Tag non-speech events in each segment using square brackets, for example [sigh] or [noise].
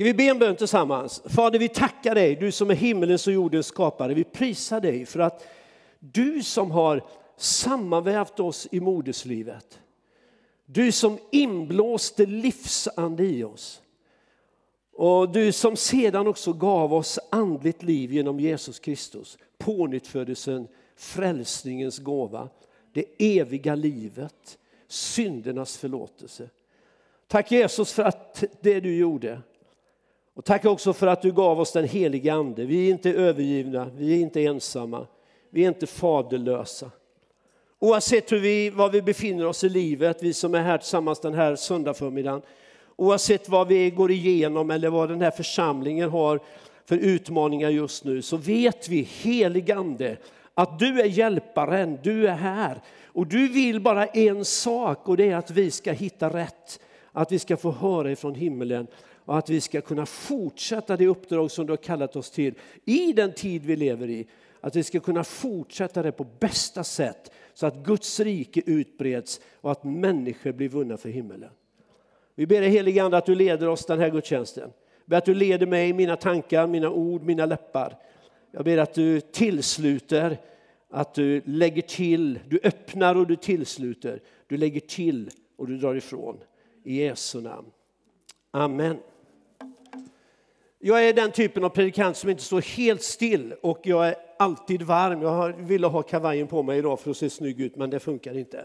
Ska vi be en bön tillsammans? Fader, vi tackar dig, du som är himmelens och jordens skapare. Vi prisar dig för att du som har sammanvävt oss i moderslivet. Du som inblåste livsande i oss. Och du som sedan också gav oss andligt liv genom Jesus Kristus. Pånyttfödelsen, frälsningens gåva, det eviga livet, syndernas förlåtelse. Tack Jesus för att det du gjorde. Och tack också för att du gav oss den helige Ande. Vi är inte övergivna, vi är inte ensamma, vi är inte faderlösa. Oavsett hur vi, var vi befinner oss i livet, vi som är här tillsammans den här söndagförmiddagen, oavsett vad vi går igenom eller vad den här församlingen har för utmaningar just nu, så vet vi, heligande, att du är hjälparen, du är här. Och du vill bara en sak och det är att vi ska hitta rätt, att vi ska få höra ifrån himmelen och att vi ska kunna fortsätta det uppdrag som du har kallat oss till i den tid vi lever i. Att vi ska kunna fortsätta det på bästa sätt så att Guds rike utbreds och att människor blir vunna för himmelen. Vi ber dig helige Ande att du leder oss den här gudstjänsten. Jag ber att du leder mig, mina tankar, mina ord, mina läppar. Jag ber att du tillsluter, att du lägger till, du öppnar och du tillsluter. Du lägger till och du drar ifrån. I Jesu namn. Amen. Jag är den typen av predikant som inte står helt still och jag är alltid varm. Jag ville ha kavajen på mig idag för att se snygg ut, men det funkar inte.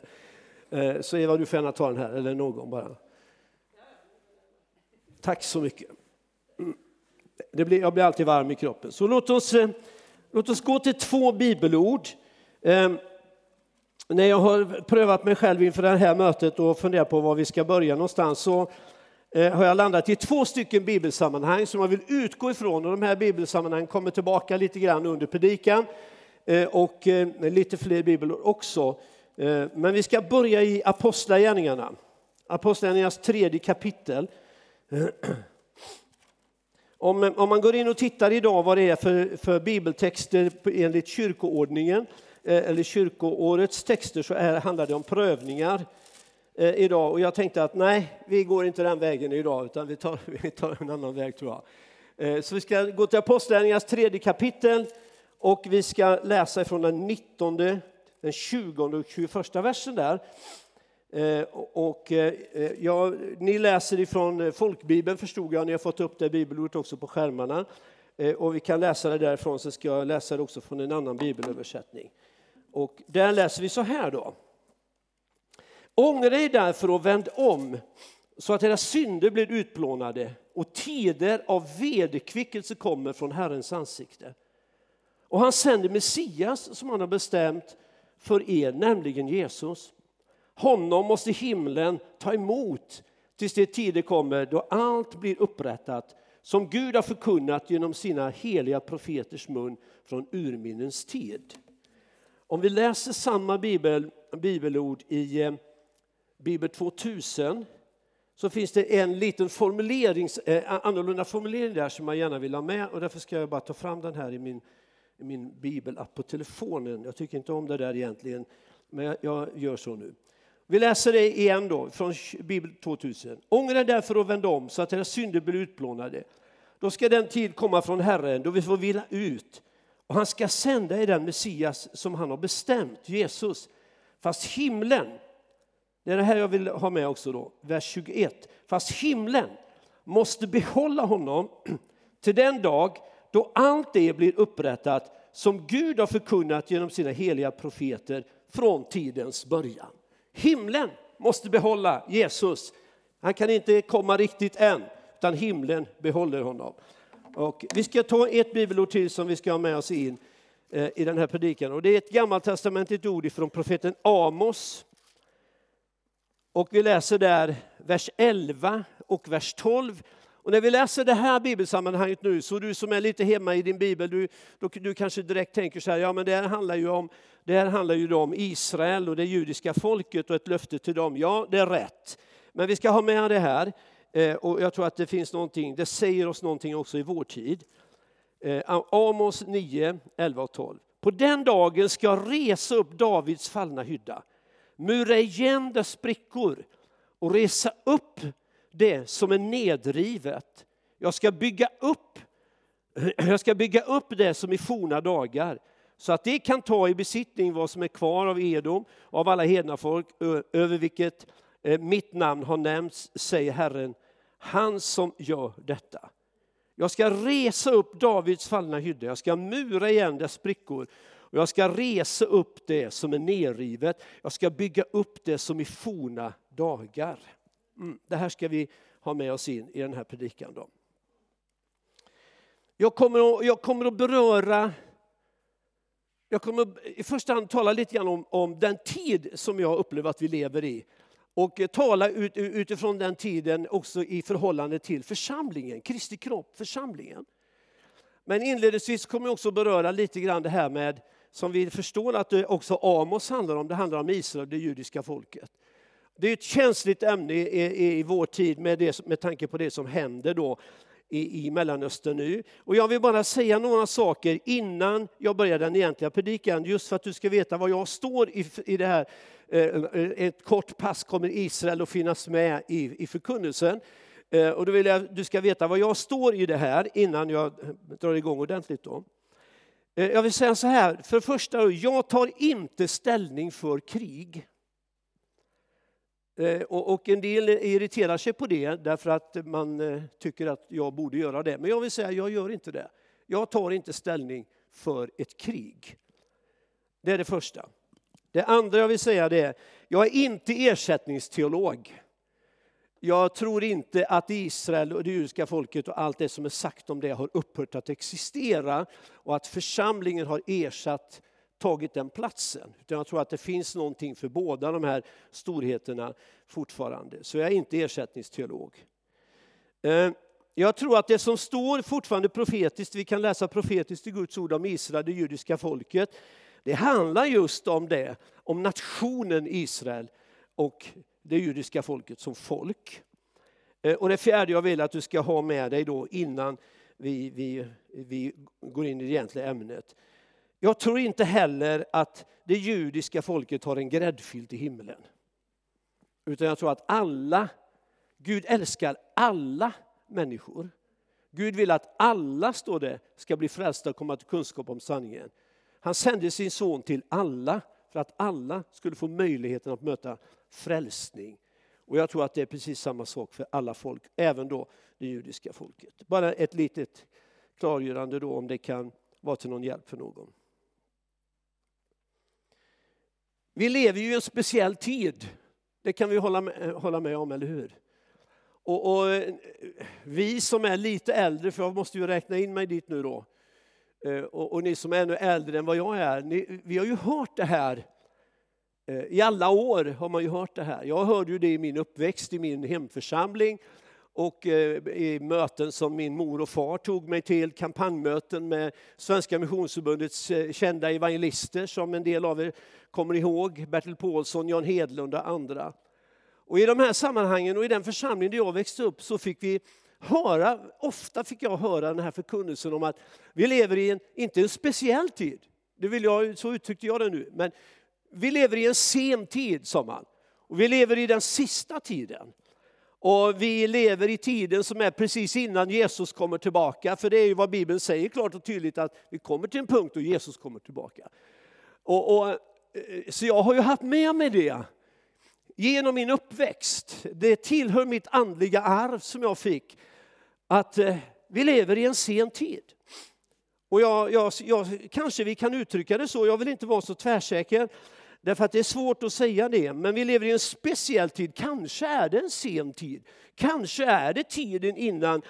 Eh, så Eva, du får gärna ta den här, eller någon bara. Tack så mycket. Mm. Det blir, jag blir alltid varm i kroppen. Så låt oss, eh, låt oss gå till två bibelord. Ehm, när jag har prövat mig själv inför det här mötet och funderat på var vi ska börja någonstans så Eh, har jag landat i två stycken bibelsammanhang som jag vill utgå ifrån. Och de här bibelsammanhangen kommer tillbaka lite grann under predikan eh, och eh, lite fler bibelord också. Men vi ska börja i Apostlagärningarna. Apostlagärningarnas tredje kapitel. [clears throat] Om, om man går in och tittar idag vad det är för, för bibeltexter enligt kyrkoordningen eller kyrkoårets texter så är, handlar det om prövningar eh, idag och jag tänkte att nej, vi går inte den vägen idag utan vi tar, [laughs] vi tar en annan väg tror jag. Eh, så vi ska gå till Apostlagärningarnas tredje kapitel och vi ska läsa från den 19, den 20 och 21 versen där. Eh, och, eh, ja, ni läser ifrån folkbibeln förstod jag, ni har fått upp det bibelordet också på skärmarna. Eh, och vi kan läsa det därifrån, så ska jag läsa det också från en annan bibelöversättning. Och där läser vi så här då. Ångra er därför och vänd om så att era synder blir utplånade och tider av vederkvickelse kommer från Herrens ansikte. Och han sänder Messias som han har bestämt för er, nämligen Jesus. Honom måste himlen ta emot tills det tider kommer då allt blir upprättat som Gud har förkunnat genom sina heliga profeters mun från urminnens tid. Om vi läser samma bibel, bibelord i eh, Bibel 2000 så finns det en liten formulering, eh, annorlunda formulering där som jag gärna vill ha med och därför ska jag bara ta fram den här i min, i min bibelapp på telefonen. Jag tycker inte om det där egentligen, men jag, jag gör så nu. Vi läser det igen då, från Bibel 2000. Ångra därför och vänd om så att era synder blir utplånade. Då ska den tid komma från Herren då vi får vila ut och han ska sända er den Messias som han har bestämt, Jesus. Fast himlen det är det här jag vill ha med också då, vers 21. Fast himlen måste behålla honom [clears throat] till den dag då allt det blir upprättat som Gud har förkunnat genom sina heliga profeter från tidens början. Himlen måste behålla Jesus. Han kan inte komma riktigt än, utan himlen behåller honom. Och vi ska ta ett bibelord till som vi ska ha med oss in eh, i den här predikan. Och det är ett gammaltestamentligt ord från profeten Amos och vi läser där vers 11 och vers 12. Och när vi läser det här bibelsammanhanget nu, så du som är lite hemma i din bibel, du, du, du kanske direkt tänker så här, ja men det här handlar ju om, det här handlar ju om Israel och det judiska folket och ett löfte till dem. Ja, det är rätt. Men vi ska ha med det här, eh, och jag tror att det finns någonting, det säger oss någonting också i vår tid. Eh, Amos 9, 11 och 12. På den dagen ska jag resa upp Davids fallna hydda mura igen dess sprickor och resa upp det som är nedrivet. Jag ska bygga upp, [clears throat] jag ska bygga upp det som i forna dagar så att det kan ta i besittning vad som är kvar av Edom och av alla hedna folk över vilket eh, mitt namn har nämnts, säger Herren, han som gör detta. Jag ska resa upp Davids fallna hydda, jag ska mura igen dess sprickor och jag ska resa upp det som är nerrivet. Jag ska bygga upp det som i forna dagar. Mm, det här ska vi ha med oss in i den här predikan. Då. Jag, kommer att, jag kommer att beröra jag kommer i första hand tala lite grann om, om den tid som jag upplever att vi lever i. Och eh, tala ut, utifrån den tiden också i förhållande till församlingen, Kristi kropp, församlingen. Men inledningsvis kommer jag också beröra lite grann det här med, som vi förstår att det också Amos handlar om, det handlar om Israel, det judiska folket. Det är ett känsligt ämne i, i, i vår tid med, det, med tanke på det som händer då i, i Mellanöstern nu. Och jag vill bara säga några saker innan jag börjar den egentliga predikan, just för att du ska veta var jag står i, i det här. Eh, ett kort pass kommer Israel att finnas med i, i förkunnelsen. Eh, och då vill jag du ska veta var jag står i det här innan jag drar igång ordentligt. Då. Eh, jag vill säga så här, för det första, jag tar inte ställning för krig. Eh, och en del irriterar sig på det därför att man eh, tycker att jag borde göra det. Men jag vill säga, jag gör inte det. Jag tar inte ställning för ett krig. Det är det första. Det andra jag vill säga är, jag är inte ersättningsteolog. Jag tror inte att Israel och det judiska folket och allt det som är sagt om det har upphört att existera och att församlingen har ersatt tagit den platsen. Utan jag tror att det finns någonting för båda de här storheterna fortfarande. Så jag är inte ersättningsteolog. Eh, jag tror att det som står fortfarande profetiskt, vi kan läsa profetiskt i Guds ord om Israel, det judiska folket. Det handlar just om det, om nationen Israel och det judiska folket som folk. Eh, och det fjärde jag vill att du ska ha med dig då innan vi, vi, vi går in i det egentliga ämnet. Jag tror inte heller att det judiska folket har en gräddfil till himlen. Utan jag tror att alla, Gud älskar alla människor. Gud vill att alla, står det, ska bli frälsta och komma till kunskap om sanningen. Han sände sin son till alla för att alla skulle få möjligheten att möta frälsning. Och jag tror att det är precis samma sak för alla folk, även då det judiska folket. Bara ett litet klargörande då om det kan vara till någon hjälp för någon. Vi lever ju i en speciell tid. Det kan vi hålla med, hålla med om, eller hur? Och, och, vi som är lite äldre, för jag måste ju räkna in mig dit nu då, eh, och, och ni som är ännu äldre än vad jag är, ni, vi har ju hört det här Eh, i alla år har man ju hört det här. Jag hörde ju det i min uppväxt, i min hemförsamling och eh, i möten som min mor och far tog mig till, kampanjmöten med Svenska Missionsförbundets eh, kända evangelister som en del av er kommer ihåg Bertil Paulsson, Jan Hedlund och andra. Och I de här sammanhangen och i den församling där jag växte upp så fick vi höra, ofta fick jag höra den här förkunnelsen om att vi lever i en, inte en speciell tid, det vill jag, så uttryckte jag det nu, men vi lever i en sen tid, sa man. Och vi lever i den sista tiden. Och vi lever i tiden som är precis innan Jesus kommer tillbaka, för det är ju vad Bibeln säger klart och tydligt att vi kommer till en punkt då Jesus kommer tillbaka. Och, och eh, så jag har ju haft med mig det genom min uppväxt. Det tillhör mitt andliga arv som jag fick. Att eh, vi lever i en sen tid. Och jag, jag, jag, kanske vi kan uttrycka det så, jag vill inte vara så tvärsäker. Därför att det är svårt att säga det, men vi lever i en speciell tid. Kanske är det en sen tid. Kanske är det tiden innan,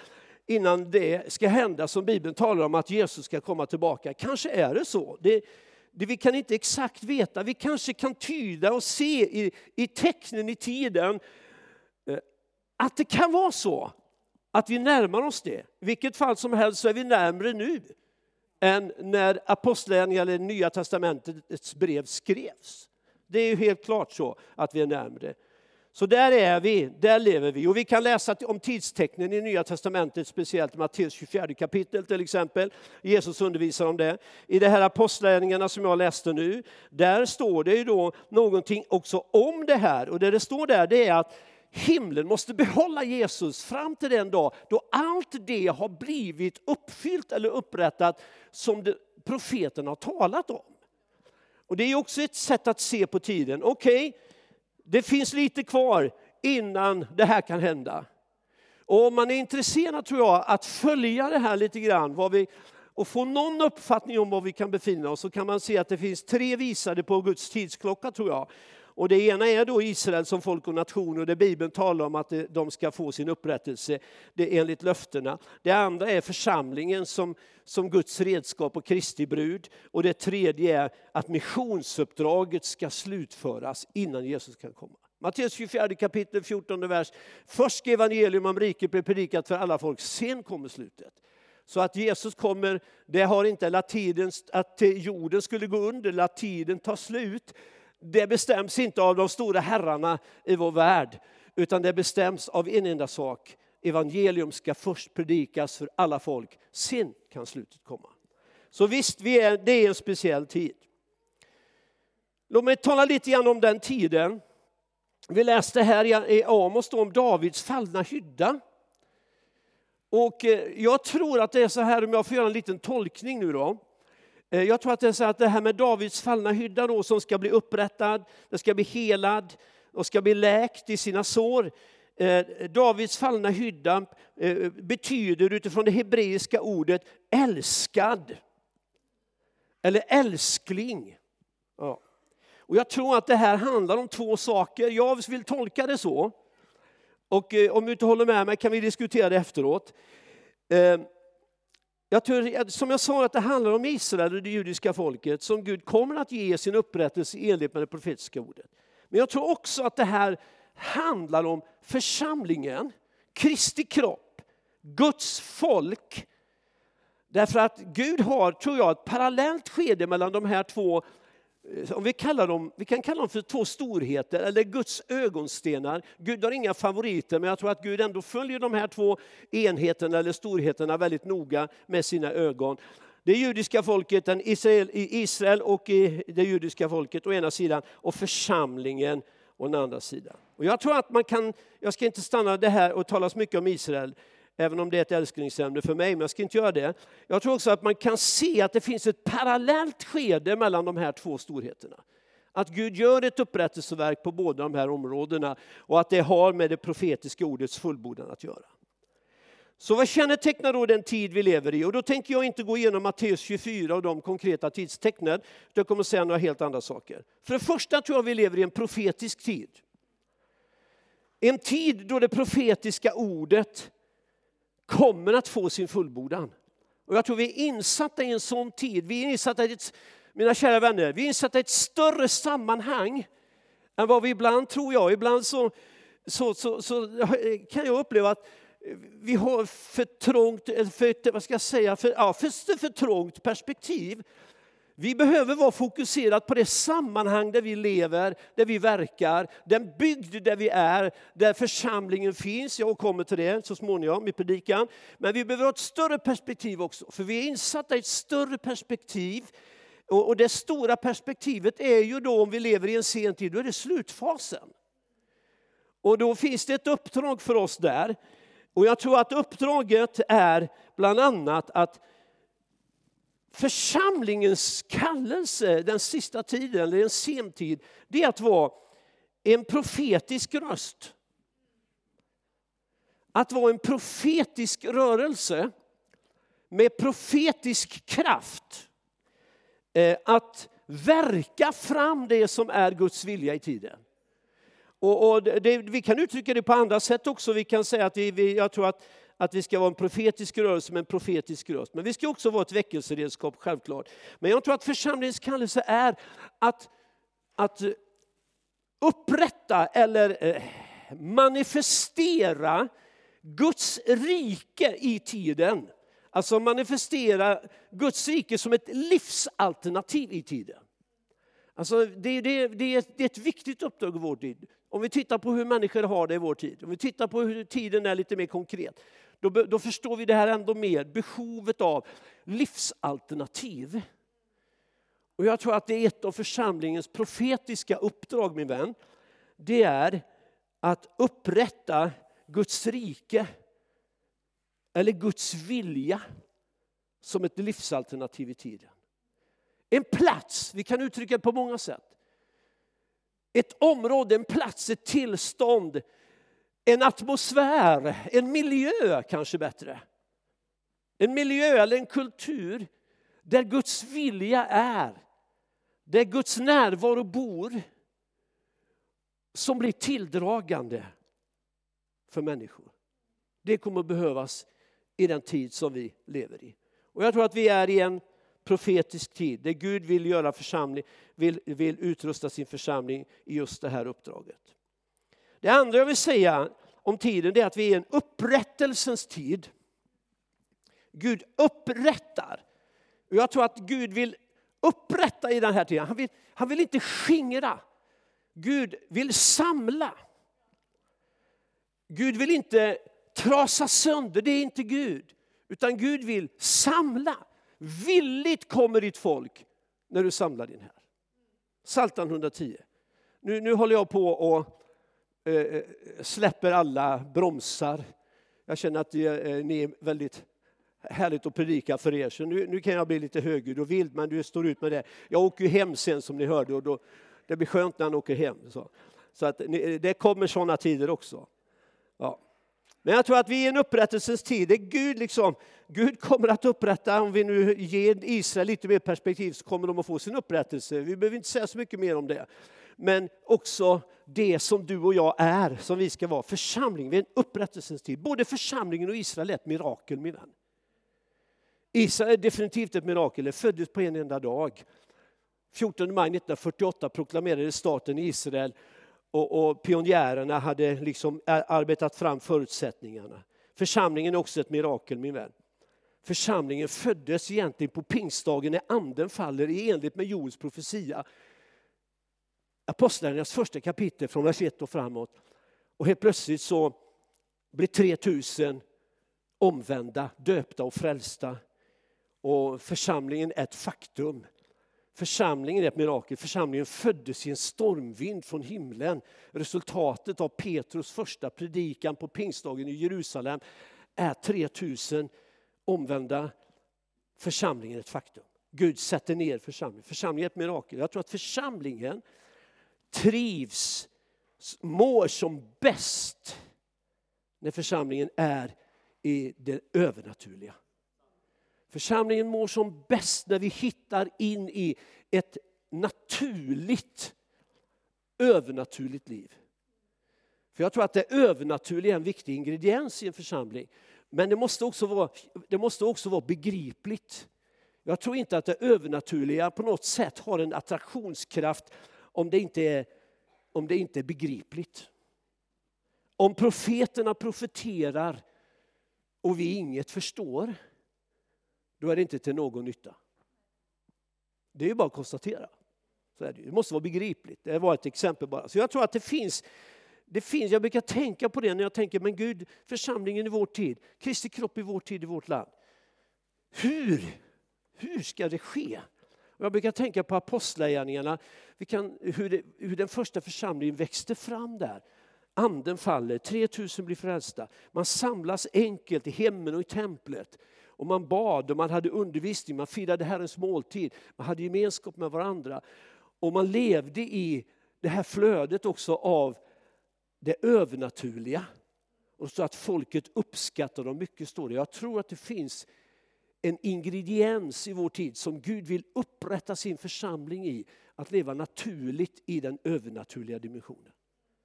innan det ska hända som Bibeln talar om, att Jesus ska komma tillbaka. Kanske är det så. Det, det vi kan inte exakt veta. Vi kanske kan tyda och se i, i tecknen i tiden eh, att det kan vara så att vi närmar oss det. I vilket fall som helst så är vi närmre nu än när apostlagärningarna eller Nya testamentets brev skrevs. Det är ju helt klart så att vi är närmre. Så där är vi, där lever vi. Och vi kan läsa om tidstecknen i Nya Testamentet, speciellt i Matteus 24 kapitel till exempel. Jesus undervisar om det. I de här apostlagärningarna som jag läste nu, där står det ju då någonting också om det här. Och det det står där det är att himlen måste behålla Jesus fram till den dag då allt det har blivit uppfyllt eller upprättat som det, profeten har talat om. Och Det är också ett sätt att se på tiden. Okej, okay, det finns lite kvar innan det här kan hända. Och om man är intresserad tror jag att följa det här lite grann vad vi, och få någon uppfattning om var vi kan befinna oss så kan man se att det finns tre visade på Guds tidsklocka tror jag. Och det ena är då Israel som folk och nation och det Bibeln talar om att de ska få sin upprättelse det enligt löftena. Det andra är församlingen som, som Guds redskap och Kristi brud. Och det tredje är att missionsuppdraget ska slutföras innan Jesus kan komma. Matteus 24 kapitel 14 vers. Först ska evangelium om riket bli predikat för alla folk, sen kommer slutet. Så att Jesus kommer, det har inte latiden, att jorden skulle gå under, latiden tar slut. Det bestäms inte av de stora herrarna i vår värld, utan det bestäms av en enda sak. Evangelium ska först predikas för alla folk, sen kan slutet komma. Så visst, vi är, det är en speciell tid. Låt mig tala lite grann om den tiden. Vi läste här i Amos om Davids fallna hydda. Och eh, jag tror att det är så här, om jag får göra en liten tolkning nu då. Eh, jag tror att det är så att det här med Davids fallna hydda då, som ska bli upprättad, den ska bli helad och ska bli läkt i sina sår. Eh, Davids fallna hydda eh, betyder utifrån det hebreiska ordet älskad. Eller älskling. Ja. Och jag tror att det här handlar om två saker. Jag vill tolka det så. Och om du inte håller med mig kan vi diskutera det efteråt. Jag tror, som jag sa, att det handlar om Israel och det judiska folket som Gud kommer att ge sin upprättelse i enlighet med det profetiska ordet. Men jag tror också att det här handlar om församlingen, Kristi kropp, Guds folk. Därför att Gud har, tror jag, ett parallellt skede mellan de här två Eh, om vi, kallar dem, vi kan kalla dem för två storheter eller Guds ögonstenar. Gud har inga favoriter men jag tror att Gud ändå följer de här två enheterna eller storheterna väldigt noga med sina ögon. Det judiska folket, den Israel, Israel och det judiska folket å ena sidan och församlingen å den andra sidan. Och jag tror att man kan, jag ska inte stanna det här och tala så mycket om Israel, även om det är ett älsklingsämne för mig, men jag ska inte göra det. Jag tror också att man kan se att det finns ett parallellt skede mellan de här två storheterna. Att Gud gör ett upprättelseverk på båda de här områdena och att det har med det profetiska ordets fullbordan att göra. Så vad kännetecknar då den tid vi lever i? Och då tänker jag inte gå igenom Matteus 24 och de konkreta tidstecknen. Jag kommer säga några helt andra saker. För det första tror jag vi lever i en profetisk tid. En tid då det profetiska ordet kommer att få sin fullbordan. Och jag tror vi är insatta i en sån tid. Vi är insatta i ett, mina kära vänner, vi är insatta i ett större sammanhang än vad vi ibland, tror jag, ibland så, så, så, så eh, kan jag uppleva att eh, vi har för trångt, för, vad ska jag säga, för, ja, för, för trångt perspektiv vi behöver vara fokuserade på det sammanhang där vi lever, där vi verkar, den bygd där vi är, där församlingen finns. Jag kommer till det så småningom i predikan. Men vi behöver ha ett större perspektiv också, för vi är insatta i ett större perspektiv. Och det stora perspektivet är ju då, om vi lever i en sen tid, då är det slutfasen. Och då finns det ett uppdrag för oss där. Och jag tror att uppdraget är bland annat att församlingens kallelse den sista tiden, eller en sen tid, det är att vara en profetisk röst. Att vara en profetisk rörelse med profetisk kraft. Eh, att verka fram det som är Guds vilja i tiden. Och, och det, vi kan uttrycka det på andra sätt också. Vi kan säga att vi, jag tror att att vi ska vara en profetisk rörelse med en profetisk röst. Men vi ska också vara ett väckelseredskap, självklart. Men jag tror att församlingens kallelse är att, att upprätta eller eh, manifestera Guds rike i tiden. Alltså manifestera Guds rike som ett livsalternativ i tiden. Alltså det, det, det, är ett, det är ett viktigt uppdrag i vår tid. Om vi tittar på hur människor har det i vår tid, om vi tittar på hur tiden är lite mer konkret, då, då förstår vi det här ändå mer, behovet av livsalternativ. Och jag tror att det är ett av församlingens profetiska uppdrag, min vän. Det är att upprätta Guds rike eller Guds vilja som ett livsalternativ i tiden. En plats, vi kan uttrycka det på många sätt. Ett område, en plats, ett tillstånd, en atmosfär, en miljö kanske bättre. En miljö eller en kultur där Guds vilja är, där Guds närvaro bor, som blir tilldragande för människor. Det kommer att behövas i den tid som vi lever i. Och jag tror att vi är i en profetisk tid där Gud vill göra församling, vill, vill utrusta sin församling i just det här uppdraget. Det andra jag vill säga om tiden är att vi är i en upprättelsens tid. Gud upprättar. Och jag tror att Gud vill upprätta i den här tiden. Han vill, han vill inte skingra. Gud vill samla. Gud vill inte trasa sönder, det är inte Gud. Utan Gud vill samla. Villigt kommer ditt folk när du samlar din här. Saltan 110. Nu, nu håller jag på och Eh, eh, släpper alla bromsar. Jag känner att det, eh, ni är väldigt härligt att predika för er. Så nu, nu kan jag bli lite högljudd och vild, men du står ut med det. Jag åker ju hem sen som ni hörde och då, det blir skönt när han åker hem. Så, så att, det kommer sådana tider också. Ja. Men jag tror att vi är i en upprättelsens tid. Det Gud, liksom, Gud kommer att upprätta, om vi nu ger Israel lite mer perspektiv, så kommer de att få sin upprättelse. Vi behöver inte säga så mycket mer om det. Men också det som du och jag är, som vi ska vara. Församling, vi är en upprättelsens tid. Både församlingen och Israel är ett mirakel, min vän. Israel är definitivt ett mirakel, det föddes på en enda dag. 14 maj 1948 proklamerades staten Israel och, och pionjärerna hade liksom arbetat fram förutsättningarna. Församlingen är också ett mirakel min vän. Församlingen föddes egentligen på pingstdagen när anden faller i enlighet med Joels profetia. Apostlagärningarnas första kapitel från vers 1 och framåt. Och helt plötsligt så blir 3000 omvända, döpta och frälsta. Och församlingen är ett faktum. Församlingen är ett mirakel. Församlingen föddes i en stormvind från himlen. Resultatet av Petrus första predikan på pingstdagen i Jerusalem är 3000 omvända. Församlingen är ett faktum. Gud sätter ner församlingen. Församlingen är ett mirakel. Jag tror att församlingen trivs, mår som bäst när församlingen är i det övernaturliga. Församlingen mår som bäst när vi hittar in i ett naturligt, övernaturligt liv. För jag tror att det övernaturliga är en viktig ingrediens i en församling. Men det måste också vara, det måste också vara begripligt. Jag tror inte att det övernaturliga på något sätt har en attraktionskraft om det inte är, om det inte är begripligt. Om profeterna profeterar och vi inget förstår, då är det inte till någon nytta. Det är ju bara att konstatera. Så är det. det måste vara begripligt. Det var ett exempel bara. Så jag tror att det finns, det finns, jag brukar tänka på det när jag tänker, men Gud, församlingen i vår tid, Kristi kropp i vår tid, i vårt land. Hur, hur ska det ske? Jag brukar tänka på apostlagärningarna, hur, hur den första församlingen växte fram där. Anden faller, 3000 blir frälsta. Man samlas enkelt i hemmen och i templet. Och man bad och man hade undervisning, man firade Herrens måltid, man hade gemenskap med varandra. Och man levde i det här flödet också av det övernaturliga. Och så att folket uppskattar dem mycket, står det. Jag tror att det finns en ingrediens i vår tid som Gud vill upprätta sin församling i. Att leva naturligt i den övernaturliga dimensionen.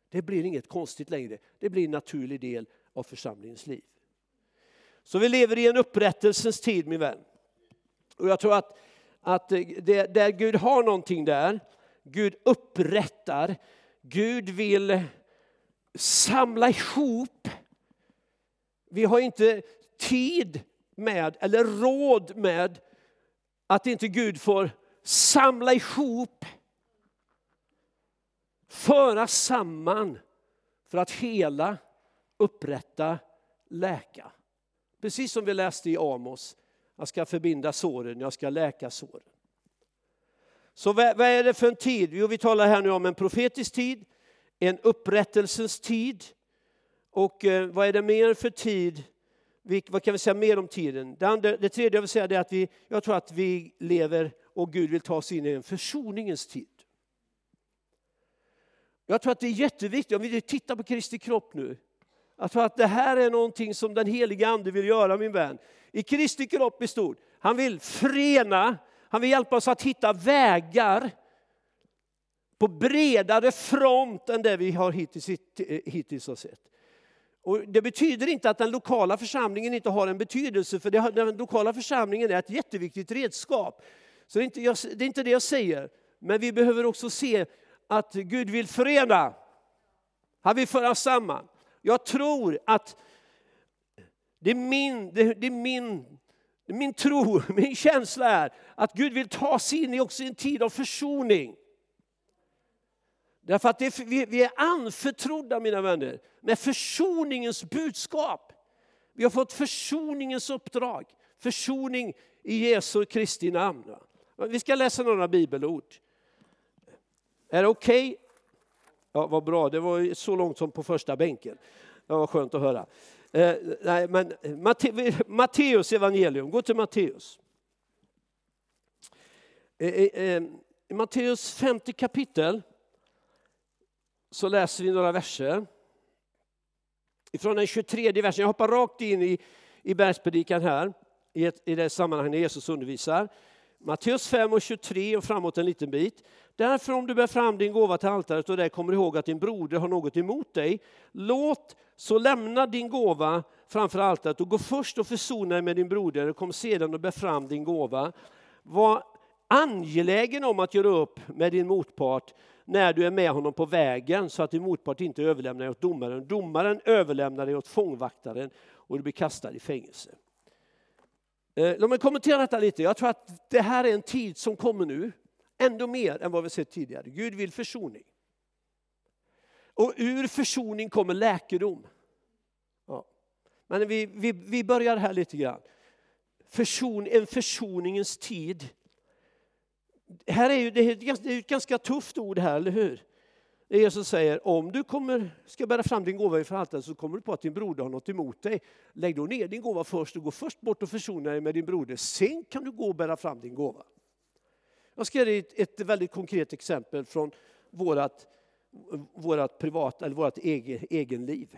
Det blir inget konstigt längre, det blir en naturlig del av församlingens liv. Så vi lever i en upprättelsens tid min vän. Och jag tror att, att det, där Gud har någonting där, Gud upprättar, Gud vill samla ihop. Vi har inte tid med, eller råd med, att inte Gud får samla ihop, föra samman för att hela, upprätta, läka. Precis som vi läste i Amos. Jag ska förbinda såren, jag ska läka såren. Så vad är det för en tid? Jo, vi talar här nu om en profetisk tid, en upprättelsens tid. Och eh, vad är det mer för tid? Vad kan vi säga mer om tiden? Det, andra, det tredje jag vill säga är att vi, jag tror att vi lever och Gud vill ta oss in i en försoningens tid. Jag tror att det är jätteviktigt, om vi tittar på Kristi kropp nu, jag tror att det här är någonting som den heliga Ande vill göra min vän. I Kristi kropp i stort. Han vill förena, han vill hjälpa oss att hitta vägar på bredare front än det vi har hittills, hittills har sett. Och det betyder inte att den lokala församlingen inte har en betydelse, för den lokala församlingen är ett jätteviktigt redskap. Så det är, inte, det är inte det jag säger. Men vi behöver också se att Gud vill förena. Han vill föra samman. Jag tror att det är min, det, det är min, det är min tro, [laughs] min känsla är att Gud vill ta sig in i också en tid av försoning. Därför att det, vi, vi är anförtrodda, mina vänner, med försoningens budskap. Vi har fått försoningens uppdrag. Försoning i Jesu Kristi namn. Vi ska läsa några bibelord. Är det okej? Okay? Ja, vad bra, det var så långt som på första bänken. Det var skönt att höra. Eh, nej, men Matte, Matteus evangelium, gå till Matteus. Eh, eh I Matteus femte kapitel så läser vi några verser. Ifrån den 23 versen, jag hoppar rakt in i, i bergspredikan här, i, ett, i det sammanhang när Jesus undervisar. Matteus 5 och 23 och framåt en liten bit. Därför om du bär fram din gåva till altaret och där kommer ihåg att din broder har något emot dig, låt så lämna din gåva framför altaret och gå först och försona dig med din broder och kom sedan och bär fram din gåva. Var angelägen om att göra upp med din motpart när du är med honom på vägen så att din motpart inte överlämnar dig åt domaren. Domaren överlämnar dig åt fångvaktaren och du blir kastad i fängelse. Eh, låt mig kommentera detta lite. Jag tror att det här är en tid som kommer nu, ändå mer än vad vi sett tidigare. Gud vill försoning. Och ur försoning kommer läkedom. Ja. Men vi, vi, vi börjar här lite grann. Förson, en försoningens tid här är ju, det är ett ganska tufft ord här, eller hur? Det är Jesus säger, om du kommer, ska bära fram din gåva inför altaret så kommer du på att din broder har något emot dig. Lägg då ner din gåva först och gå först bort och försona dig med din broder. Sen kan du gå och bära fram din gåva. Jag ska ge ett, ett väldigt konkret exempel från vårt, vårat privat, eller vårt egen, egen liv.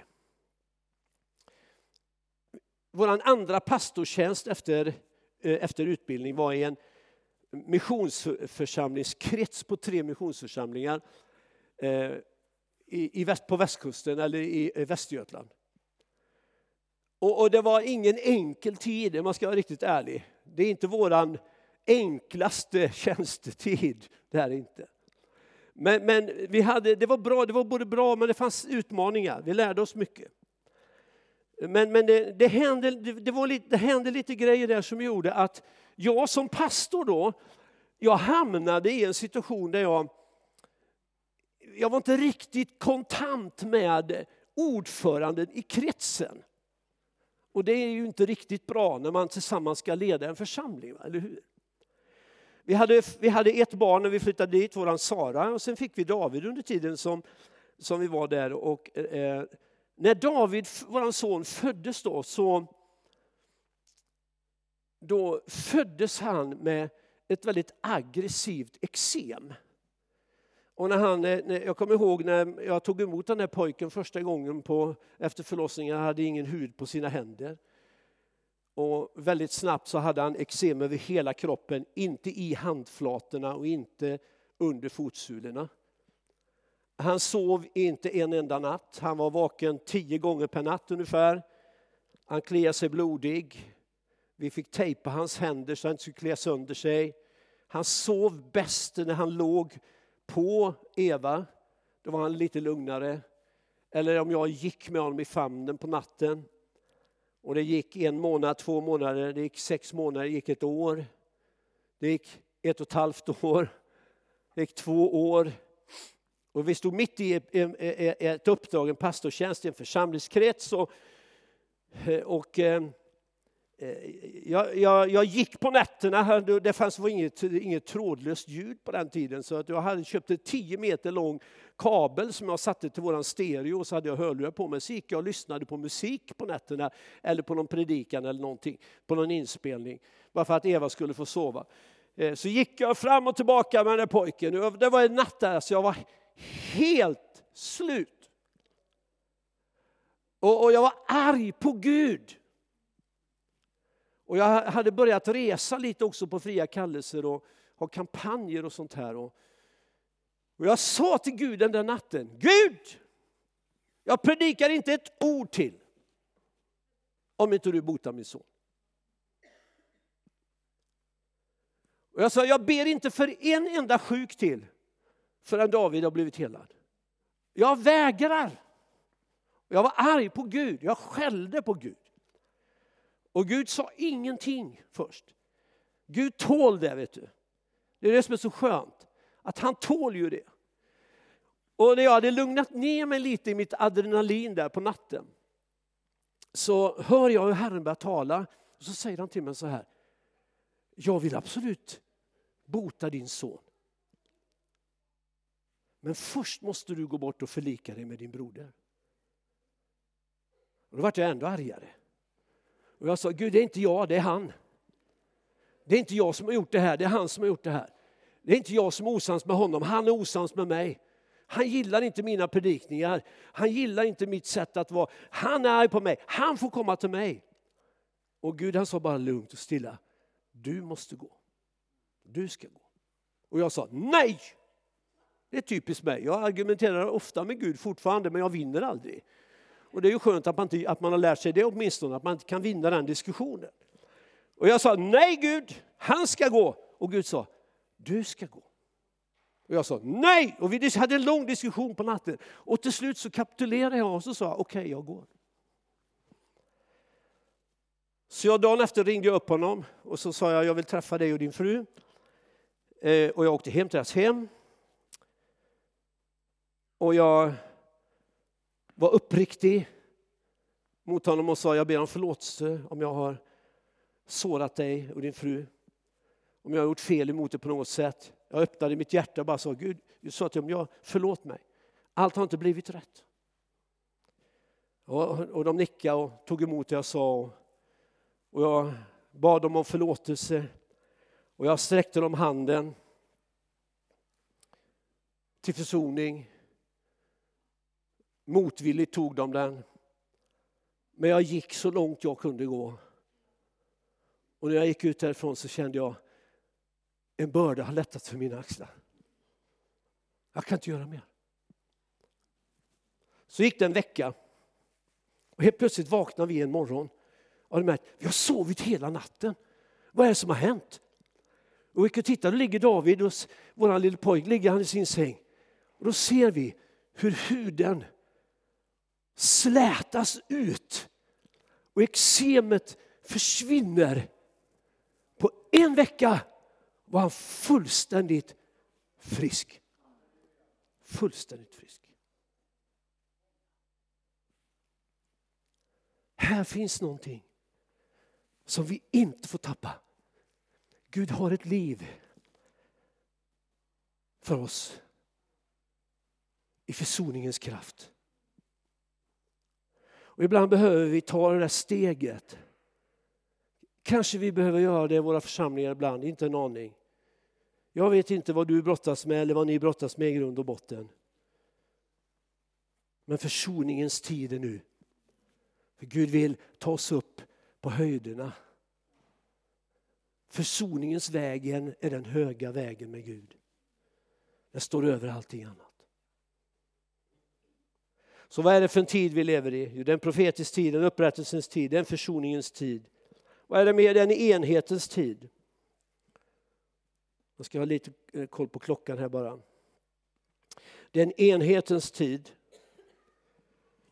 Vår andra pastortjänst efter, eh, efter utbildning var i en missionsförsamlingskrets på tre missionsförsamlingar eh, i, väst, på västkusten eller i, Västergötland. Och, och, det var ingen enkel tid, om man ska vara riktigt ärlig. Det är inte våran enklaste [laughs] tjänstetid, det är inte. Men, men vi hade, det var bra, det var både bra men det fanns utmaningar, vi lärde oss mycket. Men, men det, det, hände, det, var lite, det hände lite grejer där som gjorde att jag som pastor då, jag hamnade i en situation där jag, jag var inte riktigt kontant med ordföranden i kretsen. Och det är ju inte riktigt bra när man tillsammans ska leda en församling, eller hur? Vi hade, vi hade ett barn när vi flyttade dit, våran Sara, och sen fick vi David under tiden som, som vi var där. Och, eh, när David, vår son, föddes då så då föddes han med ett väldigt aggressivt eksem. Och när han, eh, jag kommer ihåg när jag tog emot den här pojken första gången på, efter förlossningen, han hade ingen hud på sina händer. Och väldigt snabbt så hade han eksem över hela kroppen, inte i handflatorna och inte under fotsulorna. Han sov inte en enda natt, han var vaken tio gånger per natt ungefär. Han kliade sig blodig, vi fick tejpa hans händer så han inte skulle klä sönder sig. Han sov bäst när han låg på Eva. Då var han lite lugnare. Eller om jag gick med honom i famnen på natten. Och det gick en månad, två månader, det gick sex månader, det gick ett år. Det gick ett och ett halvt år. Det gick två år. Och vi stod mitt i ett uppdrag, en pastortjänst i en församlingskrets. Och, eh, och eh, Eh, jag, jag, jag, gick på nätterna, det fanns var inget, inget trådlöst ljud på den tiden, så att jag hade köpt en 10 meter lång kabel som jag satte till våran stereo, och så hade jag hörlurar på mig. Så gick jag och lyssnade på musik på nätterna, eller på någon predikan eller någonting, på någon inspelning, bara för att Eva skulle få sova. Eh, så gick jag fram och tillbaka med den där pojken. Det var en natt där, så jag var helt slut. Och, och jag var arg på Gud. Och jag hade börjat resa lite också på fria kallelser och ha kampanjer och sånt här. Och, och jag sa till Gud den där natten, Gud! Jag predikar inte ett ord till om inte du botar min son. Och jag sa, jag ber inte för en enda sjuk till förrän David har blivit helad. Jag vägrar. Jag var arg på Gud, jag skällde på Gud. Och Gud sa ingenting först. Gud tål det, vet du. Det är det som är så skönt, att han tål ju det. Och när jag hade lugnat ner mig lite i mitt adrenalin där på natten så hör jag hur Herren börjar tala och så säger han till mig så här. Jag vill absolut bota din son. Men först måste du gå bort och förlika dig med din broder. Och då vart jag ändå argare. Och jag sa, Gud det är inte jag, det är han. Det är inte jag som har gjort det här, det är han som har gjort det här. Det är inte jag som är osams med honom, han är osams med mig. Han gillar inte mina predikningar, han gillar inte mitt sätt att vara. Han är arg på mig, han får komma till mig. Och Gud han sa bara lugnt och stilla, du måste gå. Du ska gå. Och jag sa nej! Det är typiskt mig. Jag argumenterar ofta med Gud fortfarande, men jag vinner aldrig. Och det är ju skönt att man, inte, att man har lärt sig det åtminstone, att man inte kan vinna den diskussionen. Och jag sa, nej Gud, han ska gå. Och Gud sa, du ska gå. Och jag sa nej! Och vi hade en lång diskussion på natten. Och till slut så kapitulerade jag och så sa okej, okay, jag går. Så jag dagen efter ringde jag upp honom och så sa jag, jag vill träffa dig och din fru. Eh, och jag åkte hem till deras hem. Och jag var uppriktig mot honom och sa jag ber om förlåtelse om jag har sårat dig och din fru. Om jag har gjort fel emot dig på något sätt. Jag öppnade mitt hjärta och bara sa Gud, du sa till mig, förlåt mig. Allt har inte blivit rätt. Och, de nickade och tog emot det jag sa. Och jag bad dem om förlåtelse. Och jag sträckte dem handen till försoning. Motvilligt tog de den. Men jag gick så långt jag kunde gå. Och när jag gick ut därifrån så kände jag en börda har lättat för mina axlar. Jag kan inte göra mer. Så gick det en vecka och helt plötsligt vaknade vi en morgon och hade märkt vi har sovit hela natten. Vad är det som har hänt? Och vi gick och tittade, då ligger David, och vår lille pojke, ligger han i sin säng. Och då ser vi hur huden slätas ut och eksemet försvinner. På en vecka var han fullständigt frisk. Fullständigt frisk. Här finns någonting som vi inte får tappa. Gud har ett liv för oss i försoningens kraft. Och ibland behöver vi ta det där steget. Kanske vi behöver göra det i våra församlingar ibland, inte en aning. Jag vet inte vad du brottas med eller vad ni brottas med i grund och botten. Men försoningens tid är nu. För Gud vill ta oss upp på höjderna. Försoningens vägen är den höga vägen med Gud. Den står över allting annat. Så vad är det för en tid vi lever i? Jo, det är en profetisk tid, en upprättelsens tid, det är en försoningens tid. Vad är det med den enhetens tid? Jag ska ha lite eh, koll på klockan här bara. Det är en enhetens tid.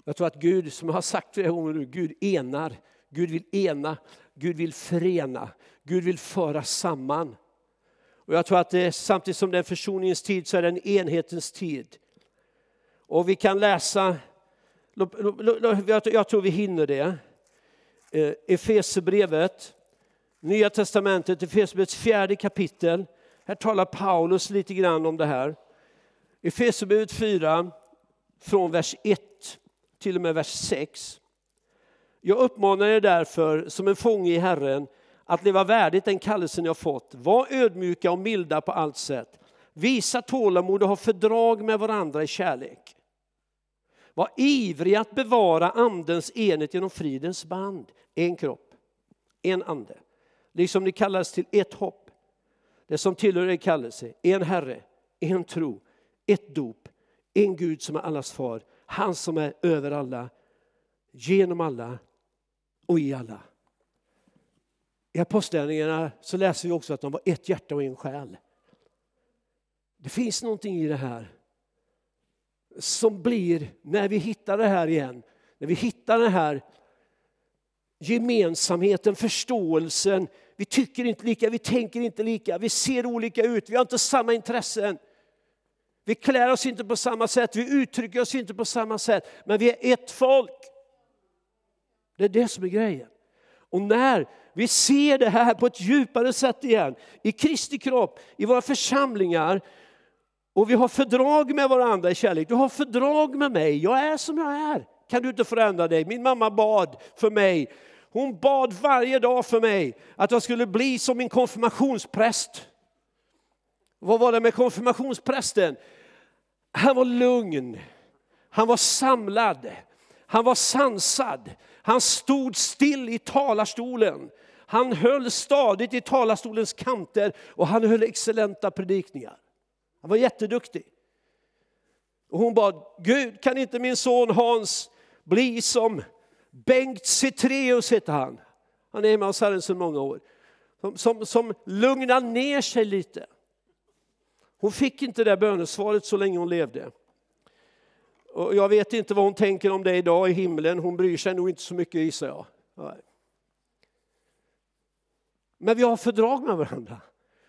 Jag tror att Gud, som jag har sagt flera gånger nu, Gud enar. Gud vill ena, Gud vill förena, Gud vill föra samman. Och jag tror att det, samtidigt som det är försoningens tid så är det en enhetens tid. Och vi kan läsa jag tror vi hinner det. Eh, Efesebrevet, Nya testamentet, Efesierbrevets fjärde kapitel. Här talar Paulus lite grann om det här. Efesierbrevet 4, från vers 1 till och med vers 6. Jag uppmanar er därför som en fånge i Herren att leva värdigt den kallelsen jag fått. Var ödmjuka och milda på allt sätt. Visa tålamod och ha fördrag med varandra i kärlek. Var ivriga att bevara andens enhet genom fridens band. En kropp, en ande. Liksom ni kallas till ett hopp. Det som tillhör er kallelse, en Herre, en tro, ett dop, en Gud som är allas far, han som är över alla, genom alla och i alla. I Apostlagärningarna så läser vi också att de var ett hjärta och en själ. Det finns någonting i det här som blir, när vi hittar det här igen, när vi hittar den här gemensamheten, förståelsen. Vi tycker inte lika, vi tänker inte lika, vi ser olika ut, vi har inte samma intressen. Vi klär oss inte på samma sätt, vi uttrycker oss inte på samma sätt, men vi är ett folk. Det är det som är grejen. Och när vi ser det här på ett djupare sätt igen, i Kristi kropp, i våra församlingar, och vi har fördrag med varandra i kärlek. Du har fördrag med mig, jag är som jag är. Kan du inte förändra dig? Min mamma bad för mig. Hon bad varje dag för mig att jag skulle bli som min konfirmationspräst. Vad var det med konfirmationsprästen? Han var lugn, han var samlad, han var sansad. Han stod still i talarstolen. Han höll stadigt i talarstolens kanter och han höll excellenta predikningar. Han var jätteduktig. Och hon bad, Gud kan inte min son Hans bli som Bengt Cetreus heter han. Han är med oss Herren sedan många år. Som, som, som lugnar ner sig lite. Hon fick inte det bönesvaret så länge hon levde. Och jag vet inte vad hon tänker om det idag i himlen. Hon bryr sig nog inte så mycket gissar jag. Men vi har fördrag med varandra.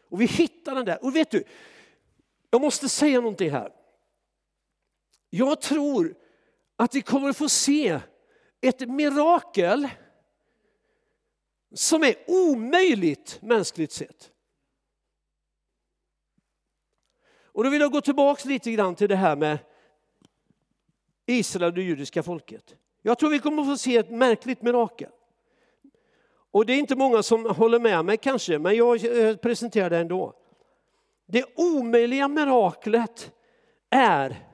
Och vi hittar den där. Och vet du, jag måste säga någonting här. Jag tror att vi kommer att få se ett mirakel som är omöjligt mänskligt sett. Och då vill jag gå tillbaka lite grann till det här med Israel och det judiska folket. Jag tror vi kommer att få se ett märkligt mirakel. Och det är inte många som håller med mig kanske, men jag eh, presenterar det ändå. Det omöjliga miraklet är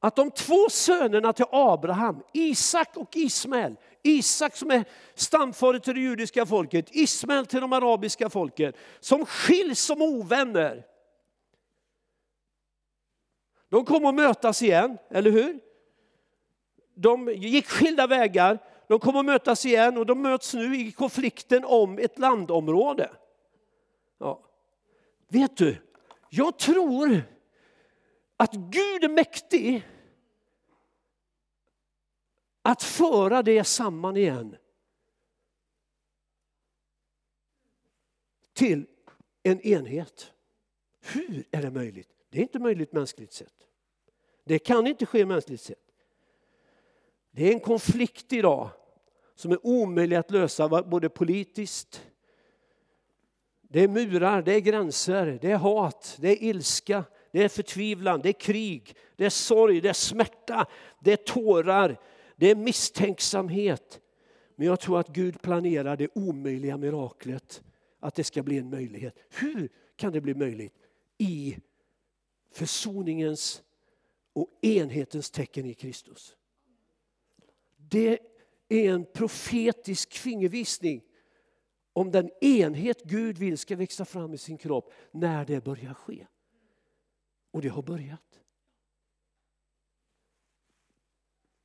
att de två sönerna till Abraham, Isak och Ismael, Isak som är stamfader till det judiska folket, Ismael till de arabiska folken, som skiljs som ovänner. De kommer att mötas igen, eller hur? De gick skilda vägar, de kommer att mötas igen och de möts nu i konflikten om ett landområde. Vet du, jag tror att Gud är mäktig att föra det samman igen. Till en enhet. Hur är det möjligt? Det är inte möjligt mänskligt sett. Det kan inte ske mänskligt sett. Det är en konflikt idag som är omöjlig att lösa både politiskt, det är murar, det är gränser, det är hat, det är ilska, det är förtvivlan, det är krig, det är sorg, det är smärta, det är tårar, det är misstänksamhet. Men jag tror att Gud planerar det omöjliga miraklet, att det ska bli en möjlighet. Hur kan det bli möjligt? I försoningens och enhetens tecken i Kristus. Det är en profetisk fingervisning om den enhet Gud vill ska växa fram i sin kropp när det börjar ske. Och det har börjat.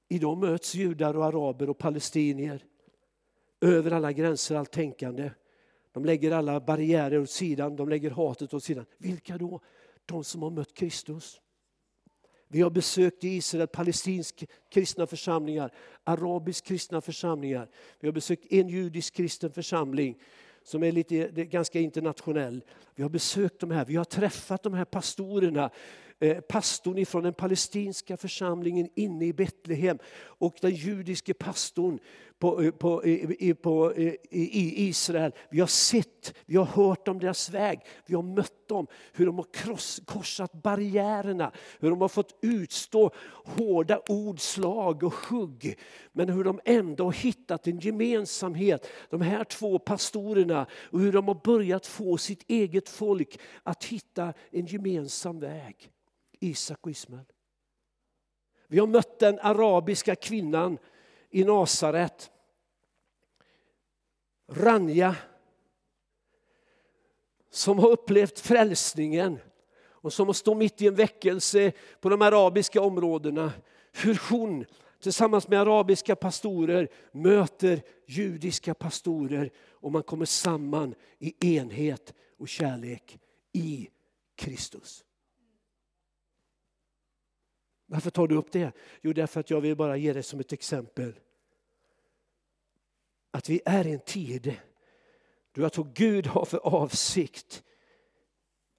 Idag möts judar och araber och palestinier över alla gränser, allt tänkande. De lägger alla barriärer åt sidan, de lägger hatet åt sidan. Vilka då? De som har mött Kristus. Vi har besökt Israel palestinsk kristna församlingar, arabisk kristna församlingar. Vi har besökt en judisk kristen församling som är lite, ganska internationell. Vi har besökt de här, vi har träffat de här pastorerna. Eh, pastorn från den palestinska församlingen inne i Betlehem och den judiske pastorn på, på, i, på, i Israel. Vi har sett, vi har hört om deras väg, vi har mött dem. Hur de har kross, korsat barriärerna, hur de har fått utstå hårda ord, slag och hugg. Men hur de ändå har hittat en gemensamhet, de här två pastorerna. Och hur de har börjat få sitt eget folk att hitta en gemensam väg. Isak och Ismael. Vi har mött den arabiska kvinnan i Nasaret. Ranja. Som har upplevt frälsningen och som har stått mitt i en väckelse på de arabiska områdena. Hur hon tillsammans med arabiska pastorer möter judiska pastorer och man kommer samman i enhet och kärlek i Kristus. Varför tar du upp det? Jo, därför att jag vill bara ge det som ett exempel. Att vi är i en tid då jag tror Gud har för avsikt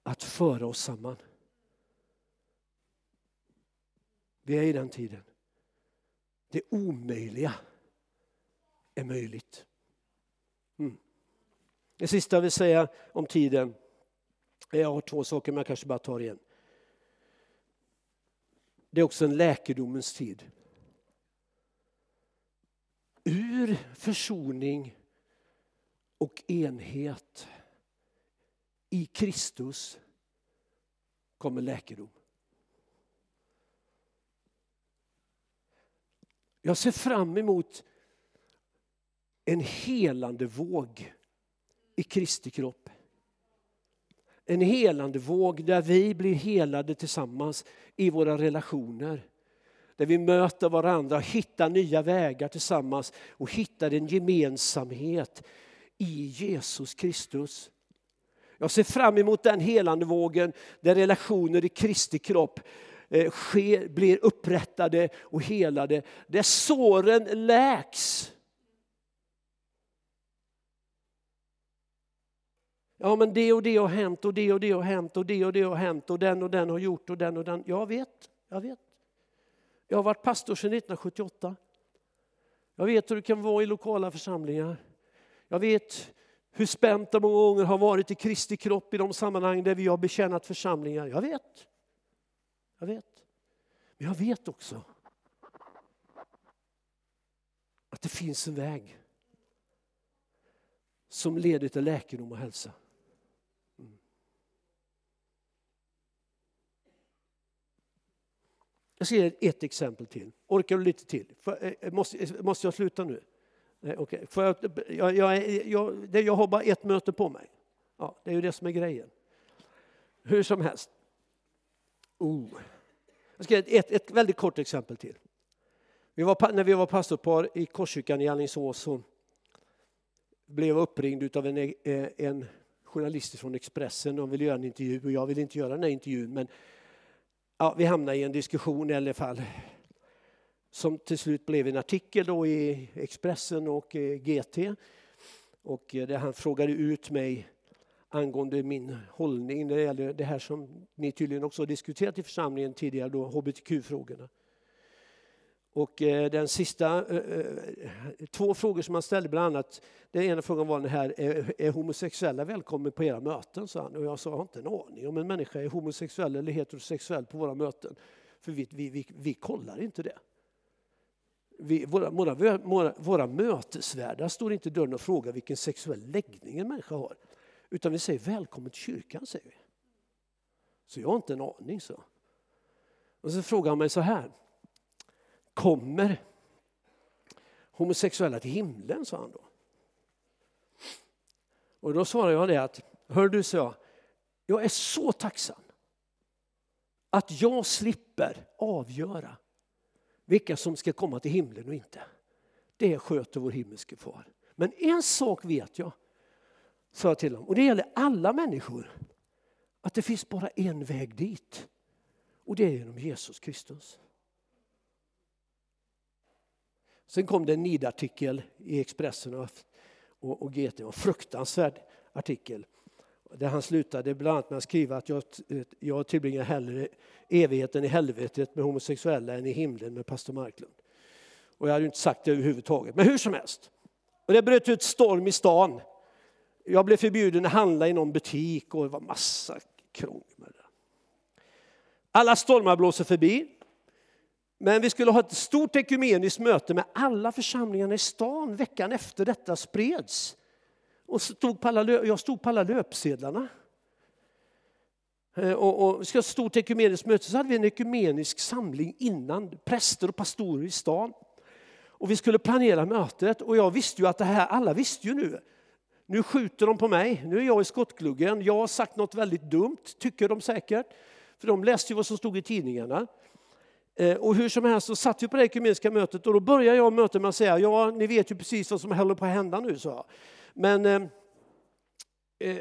att föra oss samman. Vi är i den tiden. Det omöjliga är möjligt. Mm. Det sista jag vill säga om tiden, jag har två saker men jag kanske bara tar igen. Det är också en läkedomens tid. Ur försoning och enhet i Kristus kommer läkedom. Jag ser fram emot en helande våg i Kristi kropp en helande våg där vi blir helade tillsammans i våra relationer. Där vi möter varandra, hittar nya vägar tillsammans och hittar en gemensamhet i Jesus Kristus. Jag ser fram emot den helande vågen där relationer i Kristi kropp eh, sker, blir upprättade och helade. Där såren läks Ja, men det och det har hänt och det och det har hänt och det och det har hänt och den och den har gjort och den och den. Jag vet, jag vet. Jag har varit pastor sedan 1978. Jag vet hur det kan vara i lokala församlingar. Jag vet hur spänt det många gånger har varit i Kristi kropp i de sammanhang där vi har betjänat församlingar. Jag vet. Jag vet. Men jag vet också att det finns en väg som leder till läkedom och hälsa. Jag ska ge ett exempel till. Orkar du lite till? För, eh, måste, eh, måste jag sluta nu? Nej, okay. För jag, jag, jag, jag, jag har bara ett möte på mig. Ja, det är ju det som är grejen. Hur som helst. Oh. Jag ska ge ett, ett väldigt kort exempel till. Vi var, när vi var pastorpar i Korskyrkan i Alingsås så blev jag uppringd av en, e- eh, en journalist från Expressen. De ville göra en intervju och jag ville inte göra den här intervjun. Men ja, vi hamnade i en diskussion i alla fall som till slut blev en artikel då i Expressen och eh, GT. Och eh, där han frågade ut mig angående min hållning när det gäller det här som ni tydligen också har diskuterat i församlingen tidigare, då hbtq-frågorna. Och eh, den sista, eh, eh, två frågor som han ställde bland annat, den ena frågan var den här, är, homosexuella välkomna på era möten? sa han. Och jag sa, jag har inte en aning om en människa är homosexuell eller heterosexuell på våra möten. För vi, vi, vi, vi kollar inte det. Vi, våra, våra, våra, våra mötesvärdar står inte i dörren och frågar vilken sexuell läggning en människa har. Utan vi säger välkommen till kyrkan, säger vi. Så jag har inte en aning, så. Och så frågar han mig så här. Kommer homosexuella till himlen, sa han då. Och då svarade jag det att, hör du, sa jag, jag är så tacksam att jag slipper avgöra vilka som ska komma till himlen och inte. Det sköter vår himmelske far. Men en sak vet jag, sa jag till dem, och det gäller alla människor, att det finns bara en väg dit. Och det är genom Jesus Kristus. Sen kom det en nidartikel i Expressen och, och, och GT, en fruktansvärd artikel. Där han slutade bland annat med att skriva att jag, jag tillbringar hellre evigheten i helvetet med homosexuella än i himlen med pastor Marklund. Och jag hade inte sagt det överhuvudtaget. Men hur som helst. Och det bröt ut storm i stan. Jag blev förbjuden att handla i någon butik och det var massa krångel med det. Alla stormar blåser förbi. Men vi skulle ha ett stort ekumeniskt möte med alla församlingarna i stan veckan efter detta spreds. Och stod på alla, jag stod på alla löpsedlarna. Eh, och, och, vi skulle ha ett stort ekumeniskt möte så hade vi en ekumenisk samling innan, präster och pastorer i stan. Och vi skulle planera mötet och jag visste ju att det här, alla visste ju nu. Nu skjuter de på mig, nu är jag i skottgluggen, jag har sagt något väldigt dumt, tycker de säkert. För de läste ju vad som stod i tidningarna. Eh, och hur som helst så satt vi på det ekumeniska mötet och då började jag mötet med att säga, ja ni vet ju precis vad som håller på att hända nu, sa jag. Men eh, eh,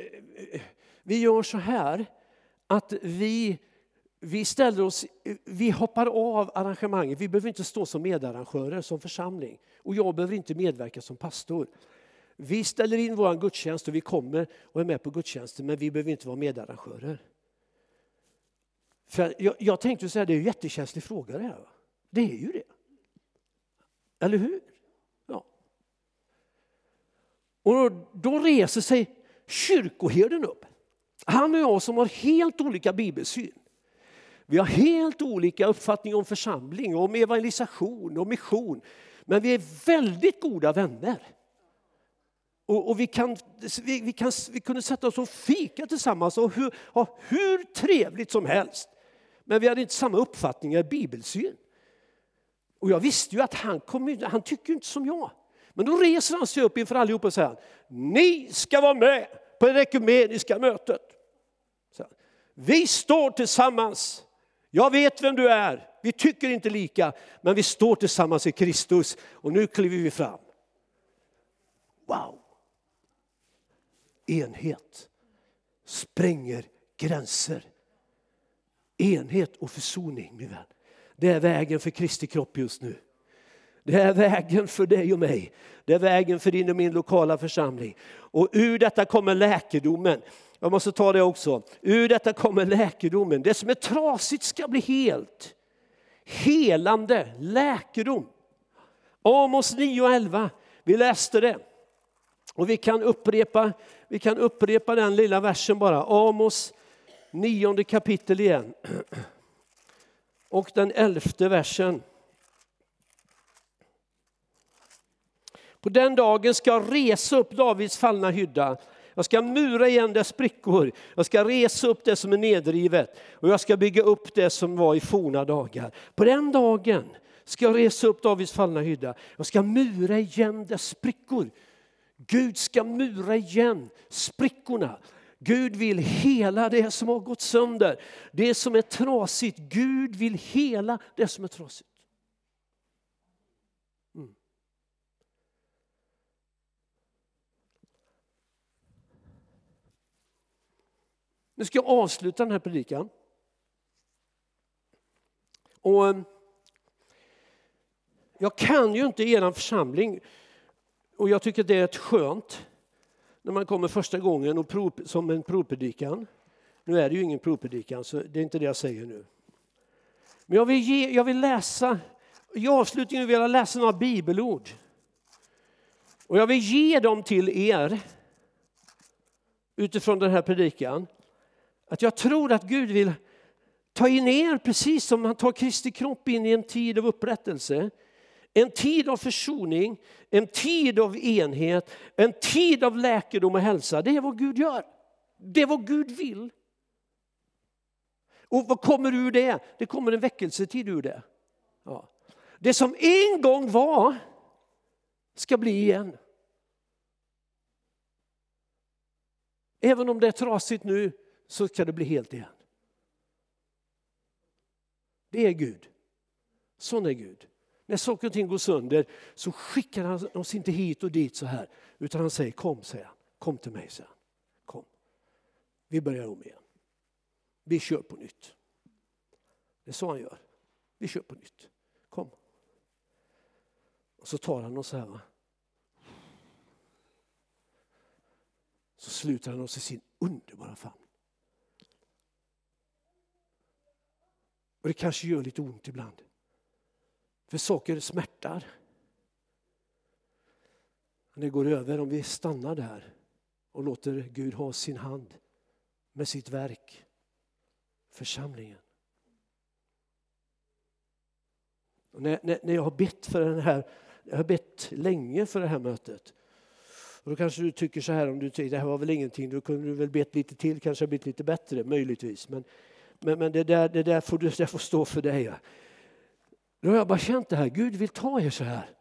vi gör så här att vi, vi ställer oss, vi hoppar av arrangemanget. Vi behöver inte stå som medarrangörer som församling och jag behöver inte medverka som pastor. Vi ställer in vår gudstjänst och vi kommer och är med på gudstjänsten men vi behöver inte vara medarrangörer. För jag, jag tänkte säga det är en jättekänslig fråga det här. Det är ju det. Eller hur? Ja. Och då, då reser sig kyrkoherden upp. Han och jag som har helt olika bibelsyn. Vi har helt olika uppfattning om församling, om evangelisation och mission. Men vi är väldigt goda vänner. Och, och vi, kan, vi, vi, kan, vi kunde sätta oss och fika tillsammans och hur, ha hur trevligt som helst. Men vi hade inte samma uppfattning i bibelsyn. Och jag visste ju att han, kom, han tycker inte som jag. Men då reser han sig upp inför allihopa och säger ni ska vara med på det ekumeniska mötet. Vi står tillsammans. Jag vet vem du är. Vi tycker inte lika, men vi står tillsammans i Kristus. Och nu kliver vi fram. Wow! Enhet spränger gränser. Enhet och försoning, min vän. Det är vägen för Kristi kropp just nu. Det är vägen för dig och mig. Det är vägen för din och min lokala församling. Och ur detta kommer läkedomen. Jag måste ta det också. Ur detta kommer läkedomen. Det som är trasigt ska bli helt. Helande, läkedom. Amos 9 och 11. Vi läste det. Och vi kan upprepa, vi kan upprepa den lilla versen bara. Amos nionde kapitel igen. Och den elfte versen. På den dagen ska jag resa upp Davids fallna hydda. Jag ska mura igen dess sprickor. Jag ska resa upp det som är nedrivet och jag ska bygga upp det som var i forna dagar. På den dagen ska jag resa upp Davids fallna hydda. Jag ska mura igen dess sprickor. Gud ska mura igen sprickorna. Gud vill hela det som har gått sönder, det som är trasigt. Gud vill hela det som är trasigt. Mm. Nu ska jag avsluta den här predikan. Och ehm, jag kan ju inte er församling och jag tycker det är ett skönt när man kommer första gången och prov, som en provpredikan. Nu är det ju ingen provpredikan, så det är inte det jag säger nu. Men jag vill, ge, jag vill läsa, i avslutningen vill jag läsa några bibelord. Och jag vill ge dem till er utifrån den här predikan. Att jag tror att Gud vill ta in er precis som han tar Kristi kropp in i en tid av upprättelse. En tid av försoning, en tid av enhet, en tid av läkedom och hälsa. Det är vad Gud gör. Det är vad Gud vill. Och vad kommer ur det? Det kommer en väckelsetid ur det. Ja. Det som en gång var ska bli igen. Även om det är trasigt nu så ska det bli helt igen. Det är Gud. Sån är Gud. När saker och ting går sönder så skickar han oss inte hit och dit så här. Utan han säger kom, säger han. Kom till mig, säger han. Kom. Vi börjar om igen. Vi kör på nytt. Det är så han gör. Vi kör på nytt. Kom. Och så tar han oss så här. Så sluter han oss i sin underbara famn. Och det kanske gör lite ont ibland. För saker smärtar. Men Det går över om vi stannar där och låter Gud ha sin hand med sitt verk, församlingen. Och när, när, när jag har bett för den här, jag har bett länge för det här mötet. Och då kanske du tycker så här, om du tycker det här var väl ingenting, då kunde du väl bett lite till, kanske blivit lite bättre, möjligtvis. Men, men, men det, där, det där får du det får stå för dig. Då har jag bara känt det här, Gud vill ta er så här.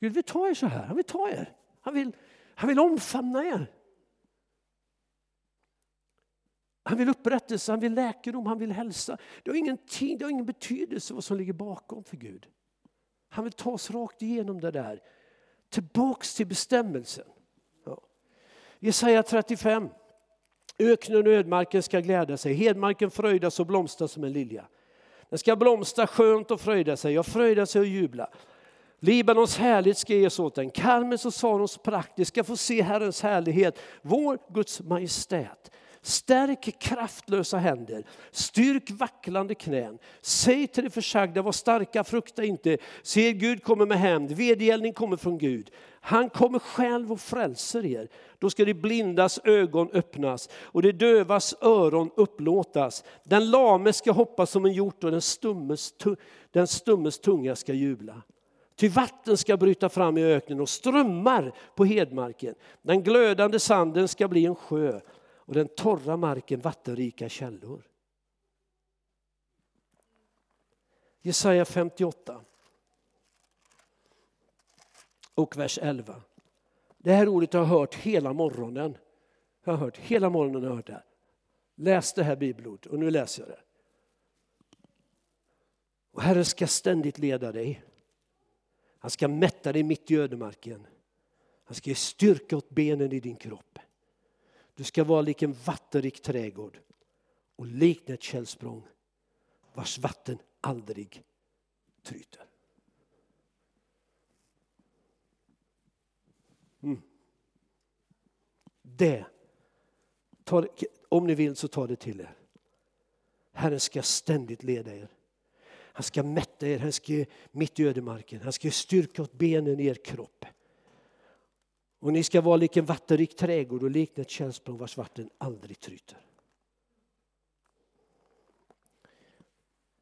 Gud vill ta er så här, han vill ta er. Han vill, han vill omfamna er. Han vill upprättelse, han vill läkedom, han vill hälsa. Det har, ingenting, det har ingen betydelse vad som ligger bakom för Gud. Han vill ta oss rakt igenom det där. Tillbaks till bestämmelsen. Ja. Jesaja 35. Öknen och ödmarken ska glädja sig, hedmarken fröjdas och blomstra som en lilja. Den ska blomstra skönt och fröjda sig, ja fröjda sig och jubla. Libanons härlighet ska ges åt den, Karmels och Sarons prakt, ska få se Herrens härlighet, vår Guds majestät. Stärk kraftlösa händer, styrk vacklande knän. Säg till de försagda, var starka, frukta inte. Se, Gud kommer med hämnd, vedergällning kommer från Gud. Han kommer själv och frälser er. Då ska de blindas ögon öppnas och de dövas öron upplåtas. Den lame ska hoppa som en hjort och den stummes, den stummes tunga ska jubla. Ty vatten ska bryta fram i öknen och strömmar på hedmarken. Den glödande sanden ska bli en sjö och den torra marken vattenrika källor. Jesaja 58 och vers 11. Det här ordet har jag hört hela morgonen. Jag har hört hela morgonen. hört det. Läs det här bibelordet och nu läser jag det. Och Herren ska ständigt leda dig. Han ska mätta dig mitt i ödemarken. Han ska ge styrka åt benen i din kropp. Du ska vara lik en vattenrik trädgård och likna ett källsprång vars vatten aldrig tryter. Det, ta, om ni vill så ta det till er. Herren ska ständigt leda er. Han ska mätta er, han ska ge mitt i ödemarken. Han ska ge styrka åt benen i er kropp. Och ni ska vara lik en vattenrik trädgård och likna ett källsprång vars vatten aldrig tryter.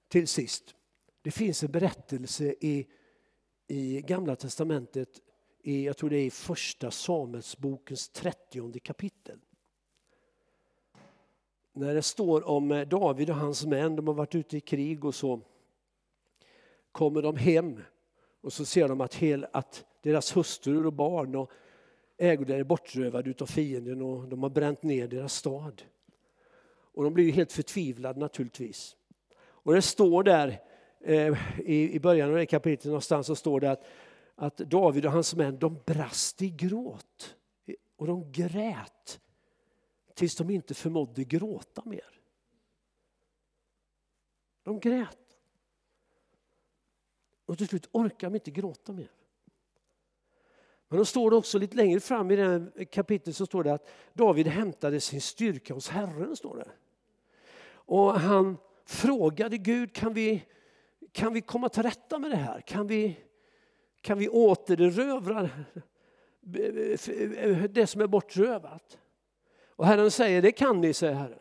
Till sist, det finns en berättelse i, i Gamla Testamentet, i, jag tror det är i första Samuelsbokens trettionde kapitel. När det står om eh, David och hans män, de har varit ute i krig och så kommer de hem och så ser de att, hel, att deras hustrur och barn och ägodelar är bortrövade av fienden och de har bränt ner deras stad. Och de blir ju helt förtvivlade naturligtvis. Och det står där eh, i, i början av det kapitlet någonstans så står det att, att David och hans män de brast i gråt. Och de grät tills de inte förmådde gråta mer. De grät. Och till slut orkade de inte gråta mer. Men då står det också lite längre fram i det här kapitlet så står det att David hämtade sin styrka hos Herren. Står det. Och han frågade Gud, kan vi, kan vi komma till rätta med det här? Kan vi, kan vi återerövra det som är bortrövat? Och Herren säger, det kan ni, säger Herren.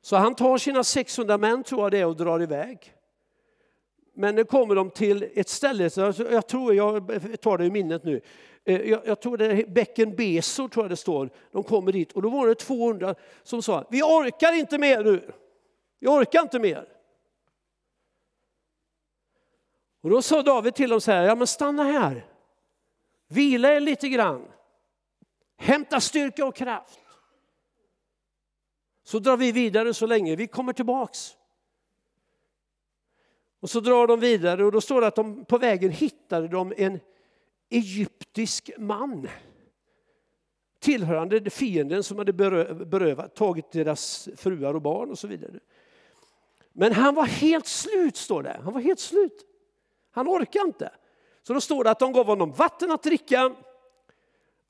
Så han tar sina 600 män, tror jag det är, och drar iväg. Men nu kommer de till ett ställe, alltså, jag tror, jag tar det i minnet nu, eh, jag, jag tror det är bäcken Besor, tror jag det står. De kommer dit och då var det 200 som sa, vi orkar inte mer nu. Vi orkar inte mer. Och då sa David till dem så här, ja men stanna här. Vila er lite grann. Hämta styrka och kraft. Så drar vi vidare så länge, vi kommer tillbaks. Och så drar de vidare och då står det att de på vägen hittade de en egyptisk man tillhörande fienden som hade berövat, tagit deras fruar och barn och så vidare. Men han var helt slut, står det. Han var helt slut. Han orkade inte. Så då står det att de gav honom vatten att dricka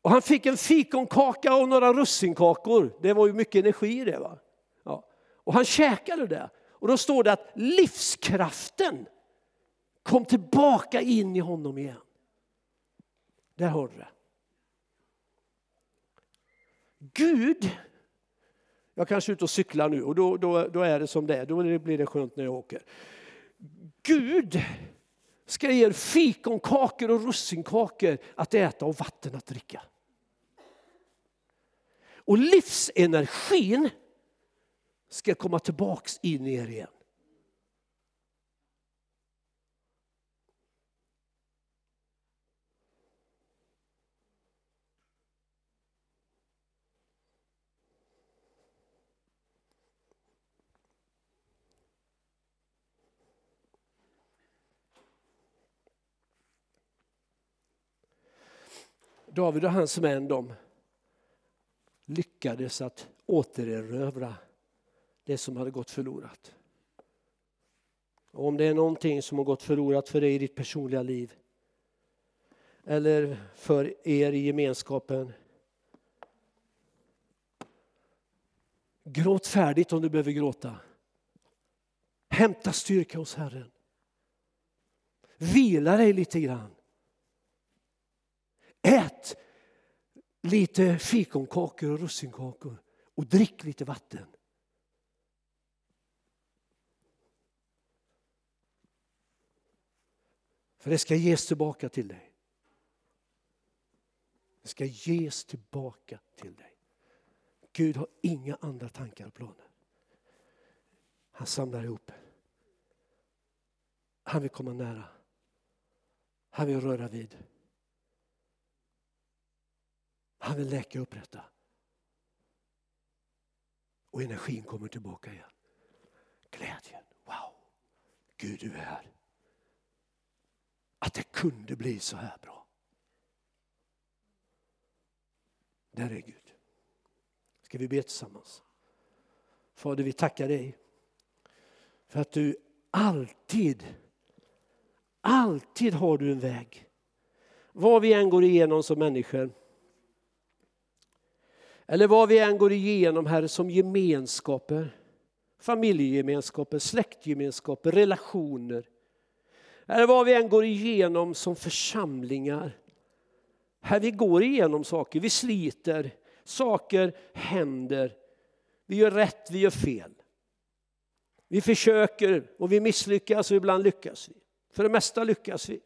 och han fick en fikonkaka och några russinkakor. Det var ju mycket energi i det. Va? Ja. Och han käkade det. Och då står det att livskraften kom tillbaka in i honom igen. Där har du det. Gud, jag kanske är ute och cyklar nu och då, då, då är det som det är, då blir det skönt när jag åker. Gud ska ge er fikonkakor och russinkakor att äta och vatten att dricka. Och livsenergin ska komma tillbaks in i er igen. David och hans män de lyckades att återerövra det som hade gått förlorat. Och om det är någonting som har gått förlorat för dig i ditt personliga liv eller för er i gemenskapen. Gråt färdigt om du behöver gråta. Hämta styrka hos Herren. Vila dig lite grann. Ät lite fikonkakor och russinkakor och drick lite vatten. För det ska ges tillbaka till dig. Det ska ges tillbaka till dig. Gud har inga andra tankar och planer. Han samlar ihop. Han vill komma nära. Han vill röra vid. Han vill läka upp detta. Och energin kommer tillbaka igen. Glädjen. Wow! Gud, du är här. Att det kunde bli så här bra. Där är Gud. Ska vi be tillsammans? Fader, vi tackar dig för att du alltid, alltid har du en väg. Vad vi än går igenom som människor eller vad vi än går igenom, Herre, som gemenskaper. Familjegemenskaper, släktgemenskaper, relationer. Eller vad vi än går igenom som församlingar. Här vi går igenom saker, vi sliter, saker händer. Vi gör rätt, vi gör fel. Vi försöker och vi misslyckas och ibland lyckas vi. För det mesta lyckas vi.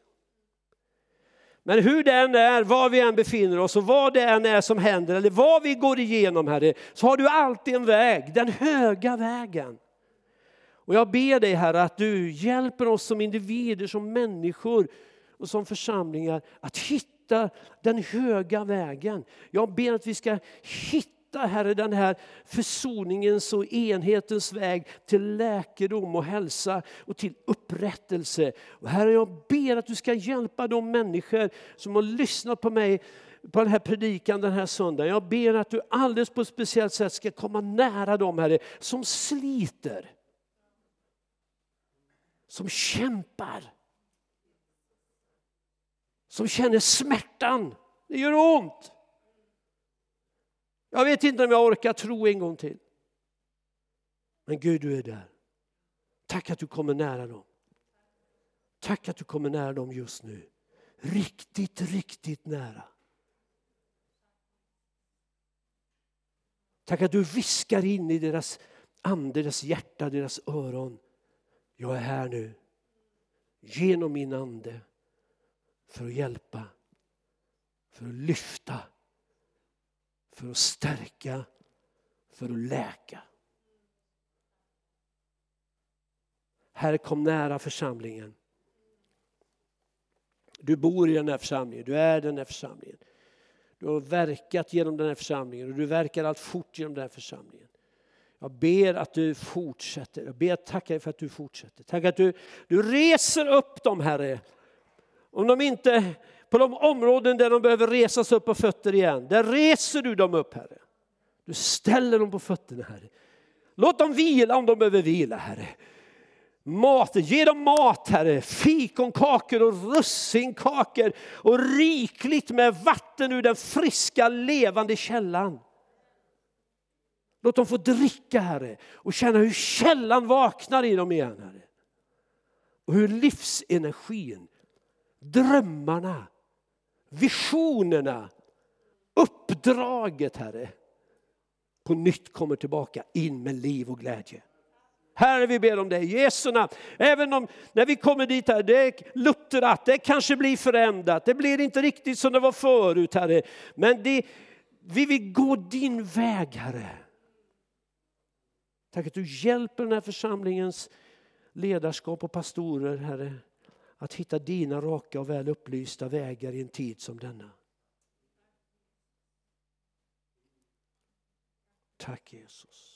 Men hur det än är, var vi än befinner oss och vad det än är som händer eller vad vi går igenom Herre, så har du alltid en väg, den höga vägen. Och jag ber dig Herre att du hjälper oss som individer, som människor och som församlingar att hitta den höga vägen. Jag ber att vi ska hitta hitta, Herre, den här försoningens och enhetens väg till läkedom och hälsa och till upprättelse. Och herre, jag ber att du ska hjälpa de människor som har lyssnat på mig på den här predikan den här söndagen. Jag ber att du alldeles på ett speciellt sätt ska komma nära dem, Herre, som sliter. Som kämpar. Som känner smärtan. Det gör ont. Jag vet inte om jag orkar tro en gång till. Men Gud, du är där. Tack att du kommer nära dem. Tack att du kommer nära dem just nu. Riktigt, riktigt nära. Tack att du viskar in i deras ande, deras hjärta, deras öron. Jag är här nu, genom min ande, för att hjälpa, för att lyfta för att stärka, för att läka. Herre, kom nära församlingen. Du bor i den här församlingen, du är den här församlingen. Du har verkat genom den här församlingen och du verkar allt fort genom den här församlingen. Jag ber att du fortsätter. Jag ber att tacka dig för att du fortsätter. Tack att du, du reser upp dem, Herre. Om de inte på de områden där de behöver resas upp på fötter igen, där reser du dem upp Herre. Du ställer dem på fötterna Herre. Låt dem vila om de behöver vila Herre. Mat, ge dem mat Herre, fikonkakor och russinkakor och rikligt med vatten ur den friska levande källan. Låt dem få dricka Herre och känna hur källan vaknar i dem igen Herre. Och hur livsenergin, drömmarna, visionerna, uppdraget Herre på nytt kommer tillbaka in med liv och glädje. Herre, vi ber om dig, Jesu namn. Även om när vi kommer dit, här, det är luttrat, det kanske blir förändrat, det blir inte riktigt som det var förut, Herre. Men det, vi vill gå din väg, Herre. Tack att du hjälper den här församlingens ledarskap och pastorer, Herre, att hitta dina raka och väl upplysta vägar i en tid som denna. Tack Jesus.